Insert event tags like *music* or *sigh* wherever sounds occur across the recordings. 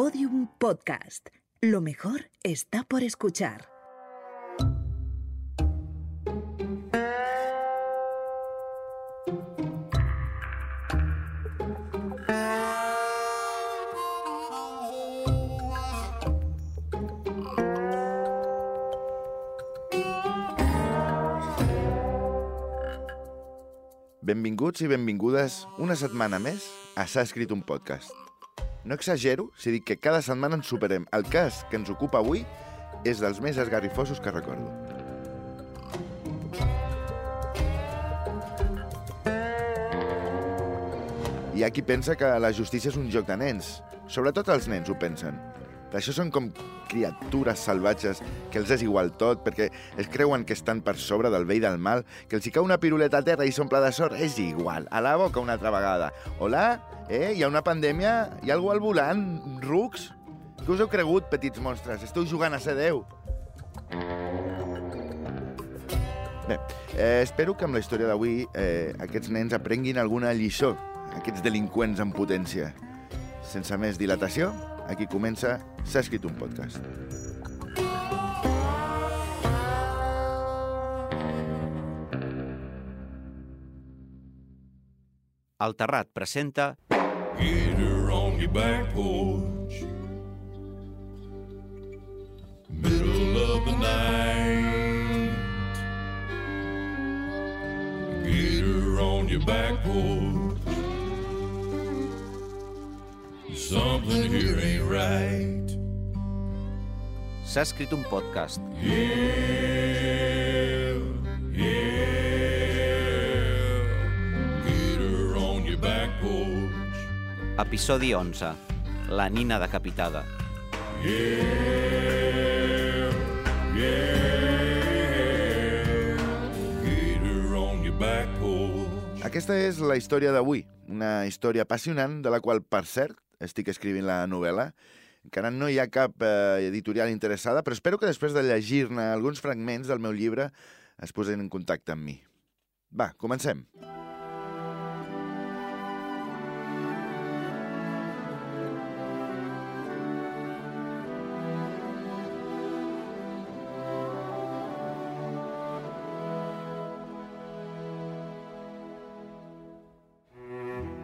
Podium Podcast. Lo mejor está por escuchar. Benvinguts i benvingudes una setmana més a S'ha escrit un podcast. No exagero si dic que cada setmana ens superem. El cas que ens ocupa avui és dels més esgarrifosos que recordo. Hi ha qui pensa que la justícia és un joc de nens. Sobretot els nens ho pensen. Per això són com criatures salvatges que els és igual tot, perquè es creuen que estan per sobre del bé i del mal, que els hi cau una piruleta a terra i s'omple de sort, és igual. A la boca una altra vegada. Hola? Eh? Hi ha una pandèmia? Hi ha algú al volant? Rucs? Què us heu cregut, petits monstres? Esteu jugant a ser Déu? Bé, eh, espero que amb la història d'avui eh, aquests nens aprenguin alguna lliçó, aquests delinqüents en potència. Sense més dilatació, aquí comença S'ha escrit un podcast. El Terrat presenta Get her on your back porch. Middle of the night. Get her on your back porch. Something here ain't right. S'ha escrit un podcast. Yeah, Episodi 11. La nina decapitada. Yeah, yeah. Get her on your back. Aquesta és la història d'avui, una història apassionant de la qual, per cert, estic escrivint la novel·la. Encara no hi ha cap eh, editorial interessada, però espero que després de llegir-ne alguns fragments del meu llibre es posin en contacte amb mi. Va, comencem.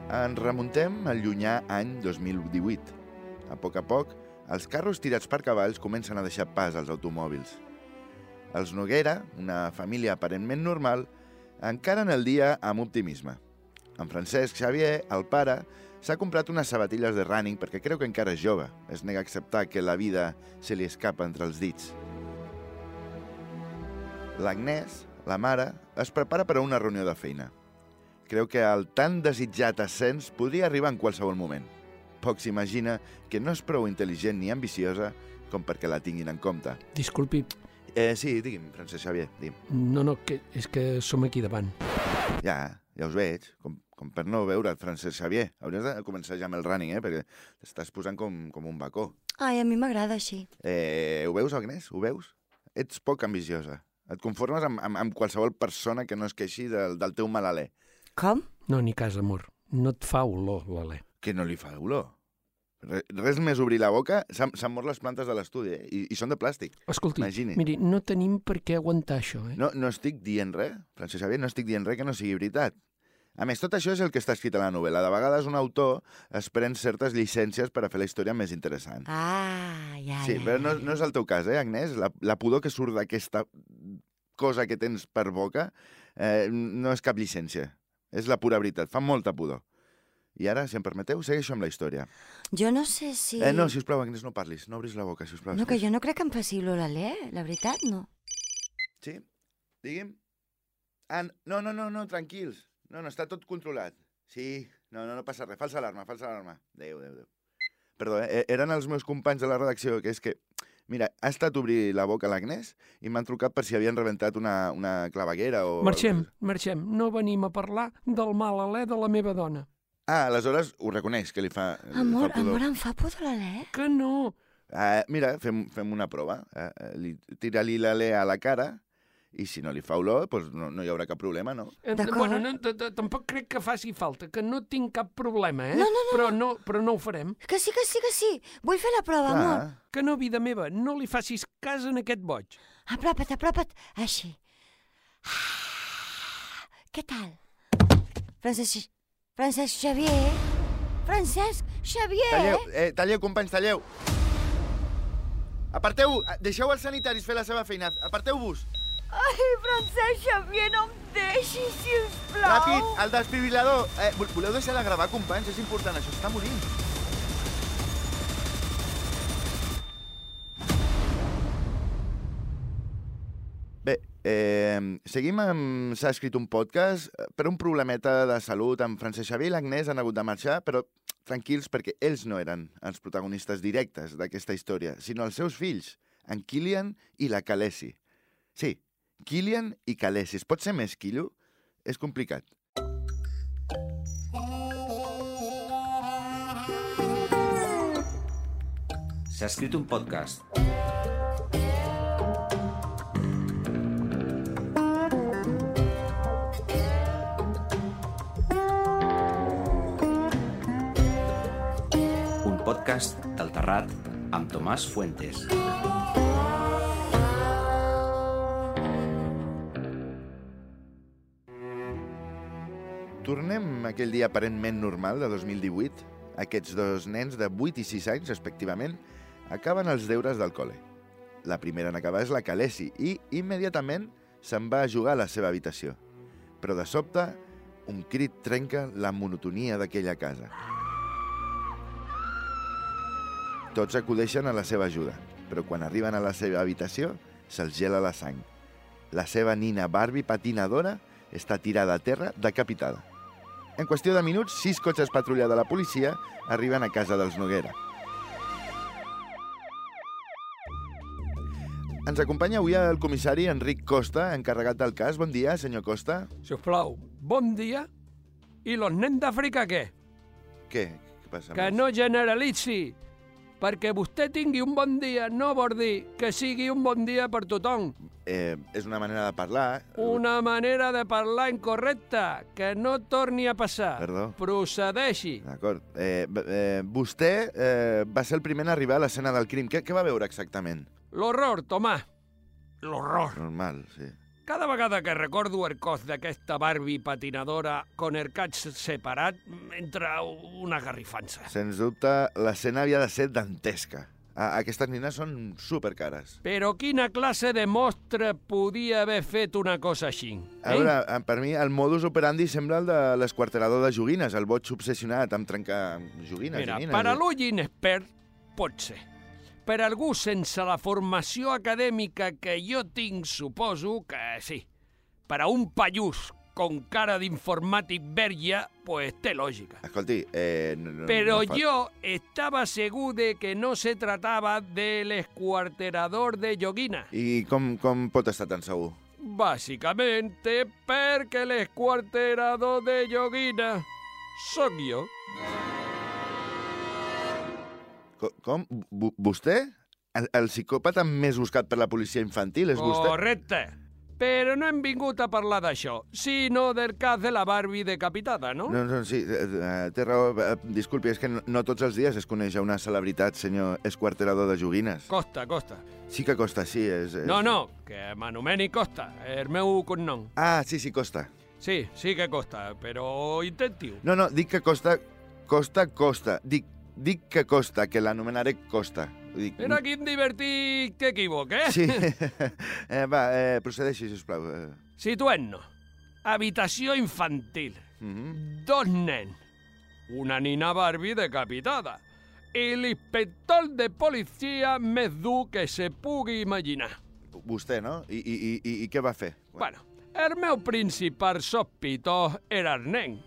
Ens remuntem al llunyà any 2018. A poc a poc, els carros tirats per cavalls comencen a deixar pas als automòbils. Els Noguera, una família aparentment normal, encaren el dia amb optimisme. En Francesc Xavier, el pare, s'ha comprat unes sabatilles de running perquè creu que encara és jove. Es nega a acceptar que la vida se li escapa entre els dits. L'Agnès, la mare, es prepara per a una reunió de feina. Creu que el tan desitjat ascens podria arribar en qualsevol moment. Poc s'imagina que no és prou intel·ligent ni ambiciosa com perquè la tinguin en compte. Disculpi, Eh, sí, digui'm, Francesc Xavier, digui'm. no, no, que, és que som aquí davant. Ja, ja us veig, com, com per no veure el Francesc Xavier. Hauries de començar ja amb el running, eh? Perquè t'estàs posant com, com un bacó. Ai, a mi m'agrada així. Eh, ho veus, Agnès? Ho veus? Ets poc ambiciosa. Et conformes amb, amb, amb qualsevol persona que no es queixi del, del teu mal alè. Com? No, ni cas, amor. No et fa olor, l'Alè. Que no li fa olor. Re, res més obrir la boca, s'han mort les plantes de l'estudi, eh? I, I són de plàstic. Escolti, Imagini. miri, no tenim per què aguantar això, eh? No, no estic dient res, Francesc Xavier, no estic dient res que no sigui veritat. A més, tot això és el que està escrit a la novel·la. De vegades un autor es pren certes llicències per a fer la història més interessant. Ah, ja, Sí, ja. però no, no és el teu cas, eh, Agnès? La, la pudor que surt d'aquesta cosa que tens per boca eh, no és cap llicència. És la pura veritat. Fa molta pudor. I ara, si em permeteu, segueixo amb la història. Jo no sé si... Eh, no, si us plau, Agnès, no parlis. No obris la boca, si us plau. No, que jo no crec que em faci olor l'alè, la veritat, no. Sí? Digui'm. Ah, no, no, no, no, tranquils. No, no, està tot controlat. Sí, no, no, no passa res. Falsa alarma, falsa alarma. Adéu, adéu, adéu. Perdó, eh? eren els meus companys de la redacció, que és que... Mira, ha estat obrir la boca a l'Agnès i m'han trucat per si havien rebentat una, una claveguera o... Marxem, marxem. No venim a parlar del mal alè de la meva dona. Ah, aleshores ho reconeix, que li fa... li Amor, fa pudor. amor, em fa pudor l'alè? Que no. Uh, mira, fem, fem una prova. Uh, li, tira-li l'alè a la cara i si no li fa olor, doncs no, no hi haurà cap problema, no? Eh, D'acord. Bueno, no, tampoc crec que faci falta, que no tinc cap problema, eh? No, no, no, però, no, però no ho farem. Que sí, que sí, que sí. Vull fer la prova, amor. Clar, Que no, vida meva, no li facis cas en aquest boig. Apropa't, apropa't. Així. Ah, Què tal? Francesc... Francesc Xavier? Francesc Xavier? Talleu, eh, talleu, companys, talleu. Aparteu, deixeu els sanitaris fer la seva feina. Aparteu-vos. Ai, Francesc Xavier, no em deixis, sisplau. Ràpid, el desfibrilador. Eh, vol- voleu deixar de gravar, companys? És important, això està morint. Bé, eh, seguim amb... S'ha escrit un podcast eh, per un problemeta de salut amb Francesc Xavier i l'Agnès han hagut de marxar, però tranquils perquè ells no eren els protagonistes directes d'aquesta història, sinó els seus fills, en Kilian i la Calesi. Sí, Kilian i Calesi. Es pot ser més quillo? És complicat. S'ha escrit un podcast. Un podcast del Terrat amb Tomàs Fuentes. Tornem aquell dia aparentment normal de 2018. Aquests dos nens de 8 i 6 anys, respectivament, acaben els deures del col·le. La primera en acabar és la Calesi i, immediatament, se'n va a jugar a la seva habitació. Però de sobte, un crit trenca la monotonia d'aquella casa. Tots acudeixen a la seva ajuda, però quan arriben a la seva habitació, se'ls gela la sang. La seva nina Barbie patinadora està tirada a terra decapitada. En qüestió de minuts, sis cotxes patrulla de la policia arriben a casa dels Noguera. Ens acompanya avui el comissari Enric Costa, encarregat del cas. Bon dia, senyor Costa. Si us plau, bon dia. I los nens d'Àfrica què? Què? Què passa? Que més? no generalitzi. Perquè vostè tingui un bon dia no vol dir que sigui un bon dia per tothom. Eh, és una manera de parlar. Una manera de parlar incorrecta, que no torni a passar. Perdó. Procedeixi. D'acord. Eh, eh, vostè eh, va ser el primer en arribar a l'escena del crim. Què, què va veure exactament? L'horror, Tomàs. L'horror. Normal, sí. Cada vegada que recordo el cos d'aquesta Barbie patinadora con el caig separat, entra una garrifança. Sens dubte, l'escena havia de ser dantesca. A aquestes nines són supercares. Però quina classe de mostre podia haver fet una cosa així? A veure, eh, per mi el modus operandi sembla el de l'esquarterador de joguines, el boig obsessionat amb trencar joguines Mira, i nines. per a l'ull inexpert, pot ser. Per algú sense la formació acadèmica que jo tinc, suposo que sí. Per a un pallús con cara d'informàtic verge, pues té lògica. Escolti, eh... No, no- Pero no fa- yo estaba seguro de que no se trataba del escuarterador de Yoguina. I com, com pot estar tan segur? Básicamente perquè l'escuarterador de Yoguina sóc jo. Com? V vostè? El, el psicòpata més buscat per la policia infantil és vostè? Correcte. Però no hem vingut a parlar d'això, sinó del cas de la Barbie decapitada, no? No, no, sí, eh, eh, té raó. Eh, Disculpi, és que no, no tots els dies es coneix a una celebritat, senyor esquarterador de joguines. Costa, Costa. Sí que costa, sí. És, és... No, no, que m'anomeni Costa, el meu cognom. Ah, sí, sí, costa. Sí, sí que costa, però intentiu. No, no, dic que costa... Costa, costa. Dic, dic que costa, que l'anomenaré costa. Dic, Mira quin divertit t'equivoc, eh? Sí. *laughs* eh, va, eh, procedeixi, sisplau. Eh, Situem-nos. Habitació infantil. mm -hmm. Dos nens. Una nina Barbie decapitada. I l'inspector de policia més dur que se pugui imaginar. Vostè, no? I, i, i, i què va fer? Bueno, el meu principal sospitós era el nen,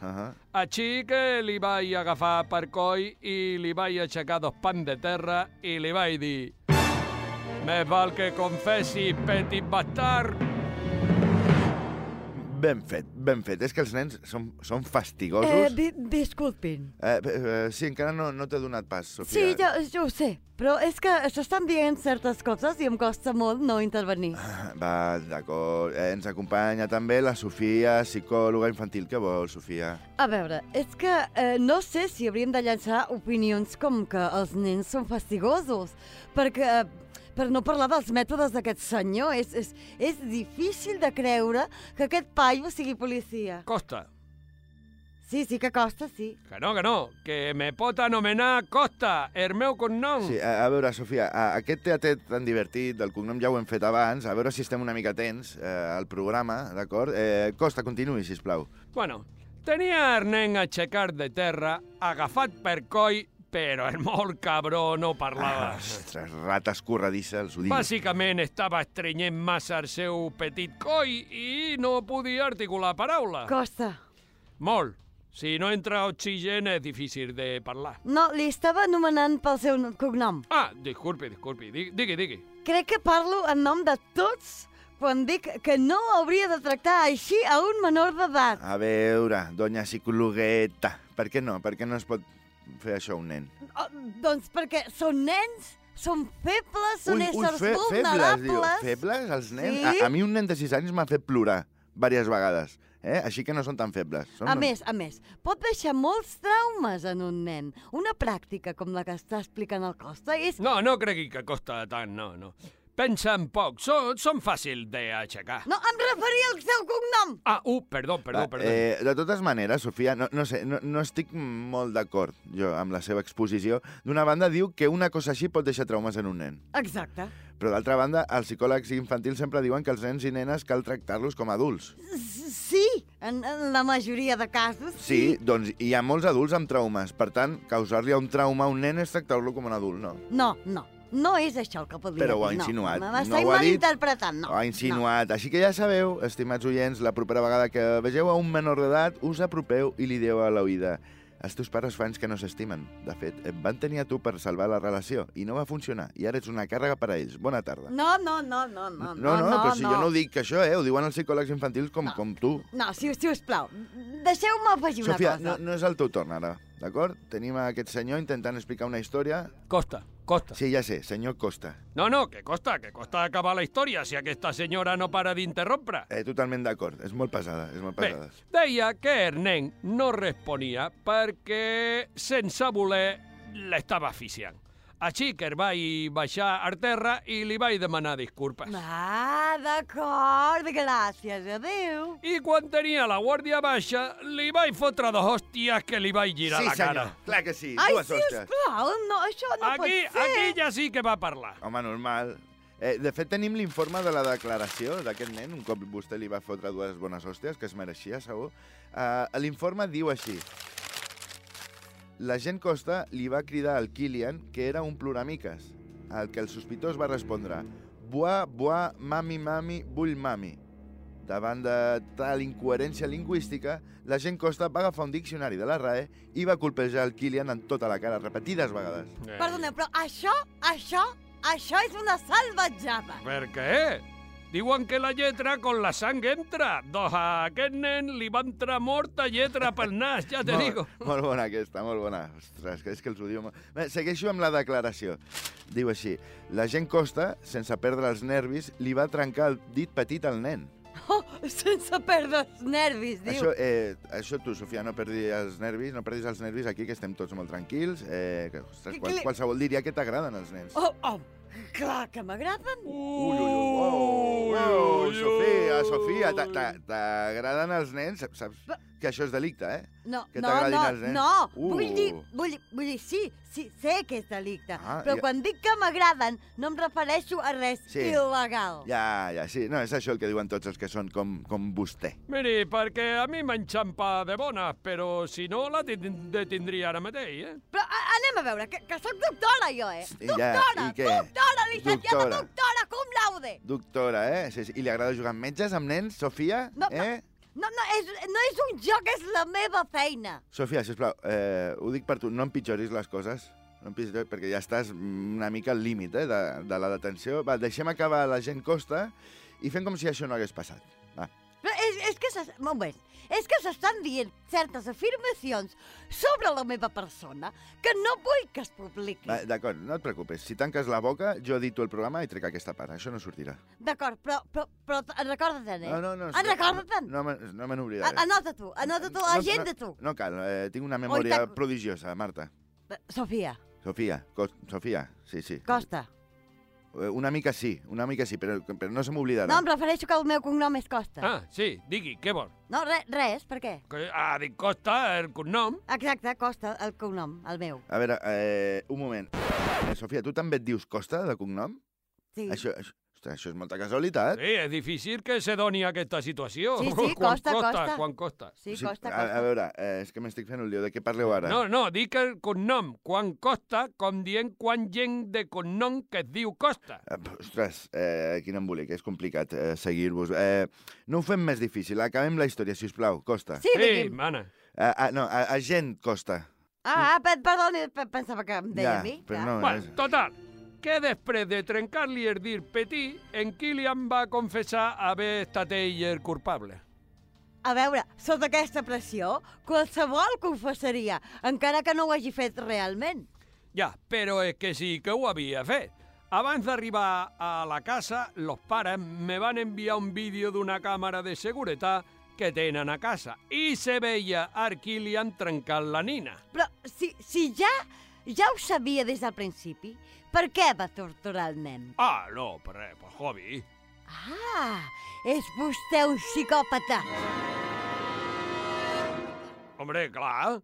Uh -huh. Així que li vaig agafar per coll i li vaig aixecar dos pans de terra i li vaig dir Més val que confessi, petit bastard. Ben fet, ben fet. És que els nens són, són fastigosos. Eh, di disculpin. Eh, eh, sí, encara no, no t'he donat pas, Sofia. Sí, jo, jo ho sé, però és que s'estan dient certes coses i em costa molt no intervenir. Va, d'acord. Eh, ens acompanya també la Sofia, psicòloga infantil. Què vol, Sofia? A veure, és que eh, no sé si hauríem de llançar opinions com que els nens són fastigosos, perquè... Eh, per no parlar dels mètodes d'aquest senyor, és, és, és difícil de creure que aquest paio sigui policia. Costa. Sí, sí que costa, sí. Que no, que no, que me pot anomenar Costa, el meu cognom. Sí, a, a veure, Sofia, a, aquest teatret tan divertit, del cognom ja ho hem fet abans, a veure si estem una mica tens eh, al programa, d'acord? Eh, Costa, continuï, si plau. Bueno, tenia el nen aixecat de terra, agafat per coll, però el molt cabró no parlava. Ostres, rata escorredissa, els ho dic. Bàsicament estava estrenyent massa el seu petit coll i no podia articular paraula. Costa. Molt. Si no entra oxigen és difícil de parlar. No, li estava anomenant pel seu cognom. Ah, disculpi, disculpi. Digui, digui. digui. Crec que parlo en nom de tots quan dic que no hauria de tractar així a un menor d'edat. A veure, doña psicologueta, per què no? Per què no es pot fer això a un nen? Oh, doncs perquè són nens, són febles, són éssers fe- febles, diu. vulnerables. Febles, els nens? Sí. A, a mi un nen de 6 anys m'ha fet plorar diverses vegades. Eh? Així que no són tan febles. Són A més, a més, pot deixar molts traumes en un nen. Una pràctica com la que està explicant el Costa és... No, no cregui que costa tant, no, no. Pensa en poc, són, són fàcil d'aixecar. No, em referia al seu cognom! Ah, uh, perdó, perdó, Va, perdó. Eh, de totes maneres, Sofia, no, no sé, no, no estic molt d'acord jo amb la seva exposició. D'una banda, diu que una cosa així pot deixar traumes en un nen. Exacte. Però d'altra banda, els psicòlegs infantils sempre diuen que els nens i nenes cal tractar-los com a adults. Sí, en, en la majoria de casos, Sí, doncs hi ha molts adults amb traumes. Per tant, causar-li un trauma a un nen és tractar-lo com un adult, no? No, no. No és això el que podria Però ho ha dir, insinuat. No, No ho ha dit. malinterpretant, no. Ho ha insinuat. Així que ja sabeu, estimats oients, la propera vegada que vegeu a un menor d'edat, us apropeu i li dieu a l'oïda els teus pares fa anys que no s'estimen. De fet, et van tenir a tu per salvar la relació i no va funcionar. I ara ets una càrrega per a ells. Bona tarda. No, no, no, no, no, no, no, però si jo no dic que això, eh? Ho diuen els psicòlegs infantils com, No. com tu. No, si, si us plau, deixeu-me afegir Sofia, una no, cosa. no és el teu torn ara, d'acord? Tenim a aquest senyor intentant explicar una història. Costa, costa. Sí, ja sé, senyor Costa. No, no, que costa, que costa acabar la història si aquesta senyora no para d'interrompre. Eh, totalment d'acord, és molt pesada, és molt Bé, pesada. deia que el nen no responia perquè, sense voler, l'estava asfixiant. Així que el vaig baixar a terra i li vaig demanar disculpes. Ah, d'acord, gràcies, adéu. I quan tenia la guàrdia baixa, li vaig fotre dos hòsties que li vaig girar sí, la cara. senyor, clar que sí, Ai, dues hòsties. sisplau, no, això no aquí, pot ser. aquí ja sí que va parlar. Home, normal. Eh, de fet, tenim l'informe de la declaració d'aquest nen, un cop vostè li va fotre dues bones hòsties, que es mereixia, segur. Uh, L'informe diu així. L'agent Costa li va cridar al Kilian que era un ploramiques, al que el sospitós va respondre «Buà, buà, mami, mami, vull mami». Davant de tal incoherència lingüística, l'agent Costa va agafar un diccionari de la RAE i va colpejar el Kilian en tota la cara, repetides vegades. Eh, Perdoneu, però això, això, això és una salvatjada. Per què? Diuen que la lletra con la sang entra. Doncs a aquest nen li va entrar morta lletra pel nas, ja te digo. Molt, molt bona aquesta, molt bona. Ostres, que és que els ho diu... molt- Bé, segueixo amb la declaració. Diu així, la gent Costa, sense perdre els nervis, li va trencar el dit petit al nen. Oh, sense perdre els nervis, diu. Això, eh, això tu, Sofia, no perdis els nervis, no perdis els nervis aquí, que estem tots molt tranquils. Eh, que, ostres, Que- qual, que li- qualsevol diria que t'agraden els nens. Oh, oh, clar que m'agraden. Ui, ui, ui, uau, uau, Sofia, Sofia, t'a- t'a- t'agraden els nens? Saps que això és delicte, eh? No, Que no, no, els nens? no. Uh. Vull dir, vull, vull dir, sí, sí, sé que és delicte. Ah, però ja- quan dic que m'agraden, no em refereixo a res Sí. il·legal. Ja, ja, sí. No, és això el que diuen tots els que són com, com vostè. Miri, perquè a mi m'enxampa de bona, però si no la tin- detindria ara mateix, eh? Però a, anem a veure, que, que sóc doctora jo, eh? Sí, ja, doctora, i què? doctora, llicenciada Doctora. doctora, cum laude. Doctora, eh? Sí, sí. I li agrada jugar amb metges, amb nens, Sofia? No, no. eh? No, no, és, no és un joc, és la meva feina. Sofia, sisplau, eh, ho dic per tu, no empitjoris les coses. No empitjoris, perquè ja estàs una mica al límit eh, de, de la detenció. Va, deixem acabar la gent Costa i fem com si això no hagués passat. És, és que... moment. És que s'estan dient certes afirmacions sobre la meva persona que no vull que es publiqui. Va, D'acord, no et preocupes. Si tanques la boca, jo edito el programa i trec aquesta part. Això no sortirà. D'acord, però, però, però recorda-te'n, eh? No, no, no. Recorda-te'n. No, no me n'oblidaré. Anota tu, anota tu, agenda tu. No, no cal, eh, tinc una memòria prodigiosa, Marta. Sofia, Sofia, Sofia, sí, sí. Costa. Eh, Una mica sí, una mica sí, però, però no se m'oblidarà. No, em refereixo que el meu cognom és Costa. Ah, sí, digui, què vol? No, re, res, per què? Que, ah, dic Costa, el cognom. Exacte, Costa, el cognom, el meu. A veure, eh, un moment. Eh, Sofia, tu també et dius Costa, de cognom? Sí. Això, això, ostres, això és molta casualitat. Sí, és difícil que se doni aquesta situació. Sí, sí, *laughs* quan costa, costa, costa. Quan costa. Sí, Sí, Costa, a, Costa. a veure, eh, és que m'estic fent un lío. De què parleu ara? No, no, dic el cognom, quan costa, com dient quan gent de cognom que es diu Costa. Eh, Ostres, eh, quin embolic, és complicat eh, seguir-vos. Eh, no ho fem més difícil, acabem la història, si us plau, Costa. Sí, Sí, mana. Eh, ah, no, a, agent Costa. Ah, ah, per- perdoni, pe- pensava que em deia ja, a mi. però ja. no, Bueno, és... total, que després de trencar-li el dir petit, en Kilian va confessar haver estat ell el culpable. A veure, sota aquesta pressió, qualsevol confessaria, encara que no ho hagi fet realment. Ja, però és que sí que ho havia fet. Abans d'arribar a la casa, los pares me van enviar un vídeo d'una càmera de seguretat que tenen a casa i se veia Arquilian trencant la nina. Però si, si ja, ja ho sabia des del principi, per què va torturar el nen? Ah, no, per res, per hobby. Ah, és vostè un psicòpata. Hombre, clar,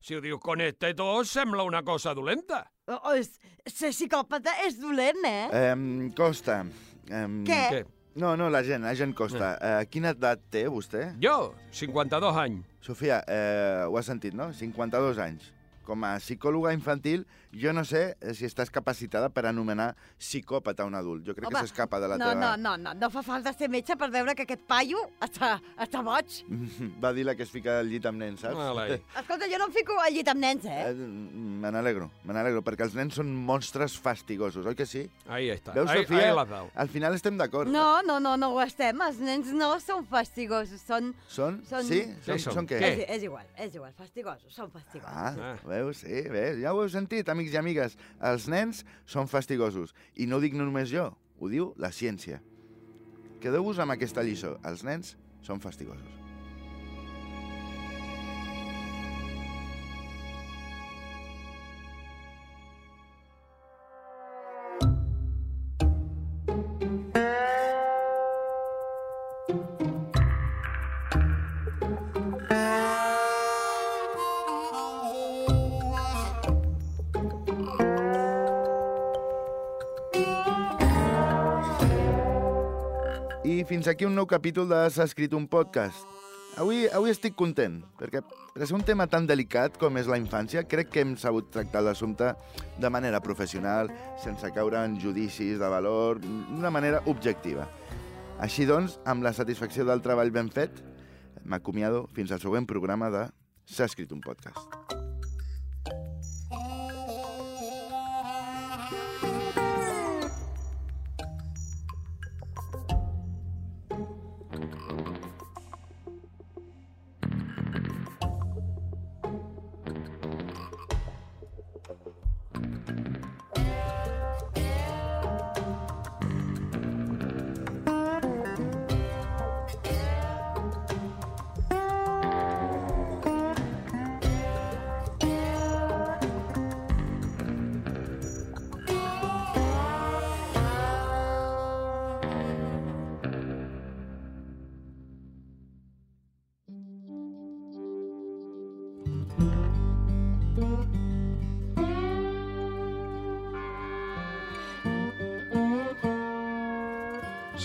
si ho dius con este to, sembla una cosa dolenta. Oh, és, ser psicòpata és dolent, eh? Eh, Costa. Eh, Què? Què? No, no, la gent, la gent Costa. Eh, quina edat té vostè? Jo, 52 anys. Sofia, eh, ho has sentit, no? 52 anys. Com a psicòloga infantil, jo no sé eh, si estàs capacitada per anomenar psicòpata un adult. Jo crec Home, que s'escapa de la no, teva... no, no, no, no fa falta ser metge per veure que aquest paio està, està boig. *laughs* Va dir la que es fica al llit amb nens, saps? Vale. *laughs* Escolta, jo no em fico al llit amb nens, eh? Eh, me n'alegro, me n'alegro, perquè els nens són monstres fastigosos, oi que sí? Ahí està. Veus, ahí, Sofia? ahí. Al final estem d'acord. No, no, no, no ho estem. Els nens no són fastigosos, són... Són? Són- Sí? Què Són, són? són què? Què? És, és igual, és igual, fastigosos, són fastigosos. Ah, Ah. Veus? Sí, veus? Ja ho heu sentit, amics i amigues. Els nens són fastigosos. I no ho dic només jo, ho diu la ciència. Quedeu-vos amb aquesta lliçó. Els nens són fastigosos. Fins aquí un nou capítol de S'ha escrit un podcast. Avui, avui estic content, perquè per ser un tema tan delicat com és la infància, crec que hem sabut tractar l'assumpte de manera professional, sense caure en judicis de valor, d'una manera objectiva. Així doncs, amb la satisfacció del treball ben fet, m'acomiado fins al següent programa de S'ha escrit un podcast.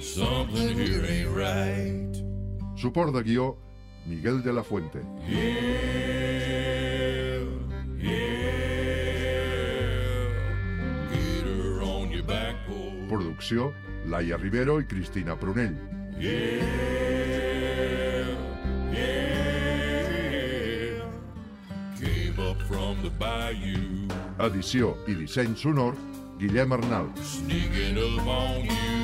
Something here ain't right. Suport de guió, Miguel de la Fuente. Yeah, yeah. Get her on your back porch. Producció, Laia Rivero i Cristina Prunell. Yeah, yeah. Came up from the bayou, Edició i disseny sonor, Guillem Arnal. sneaking up on you.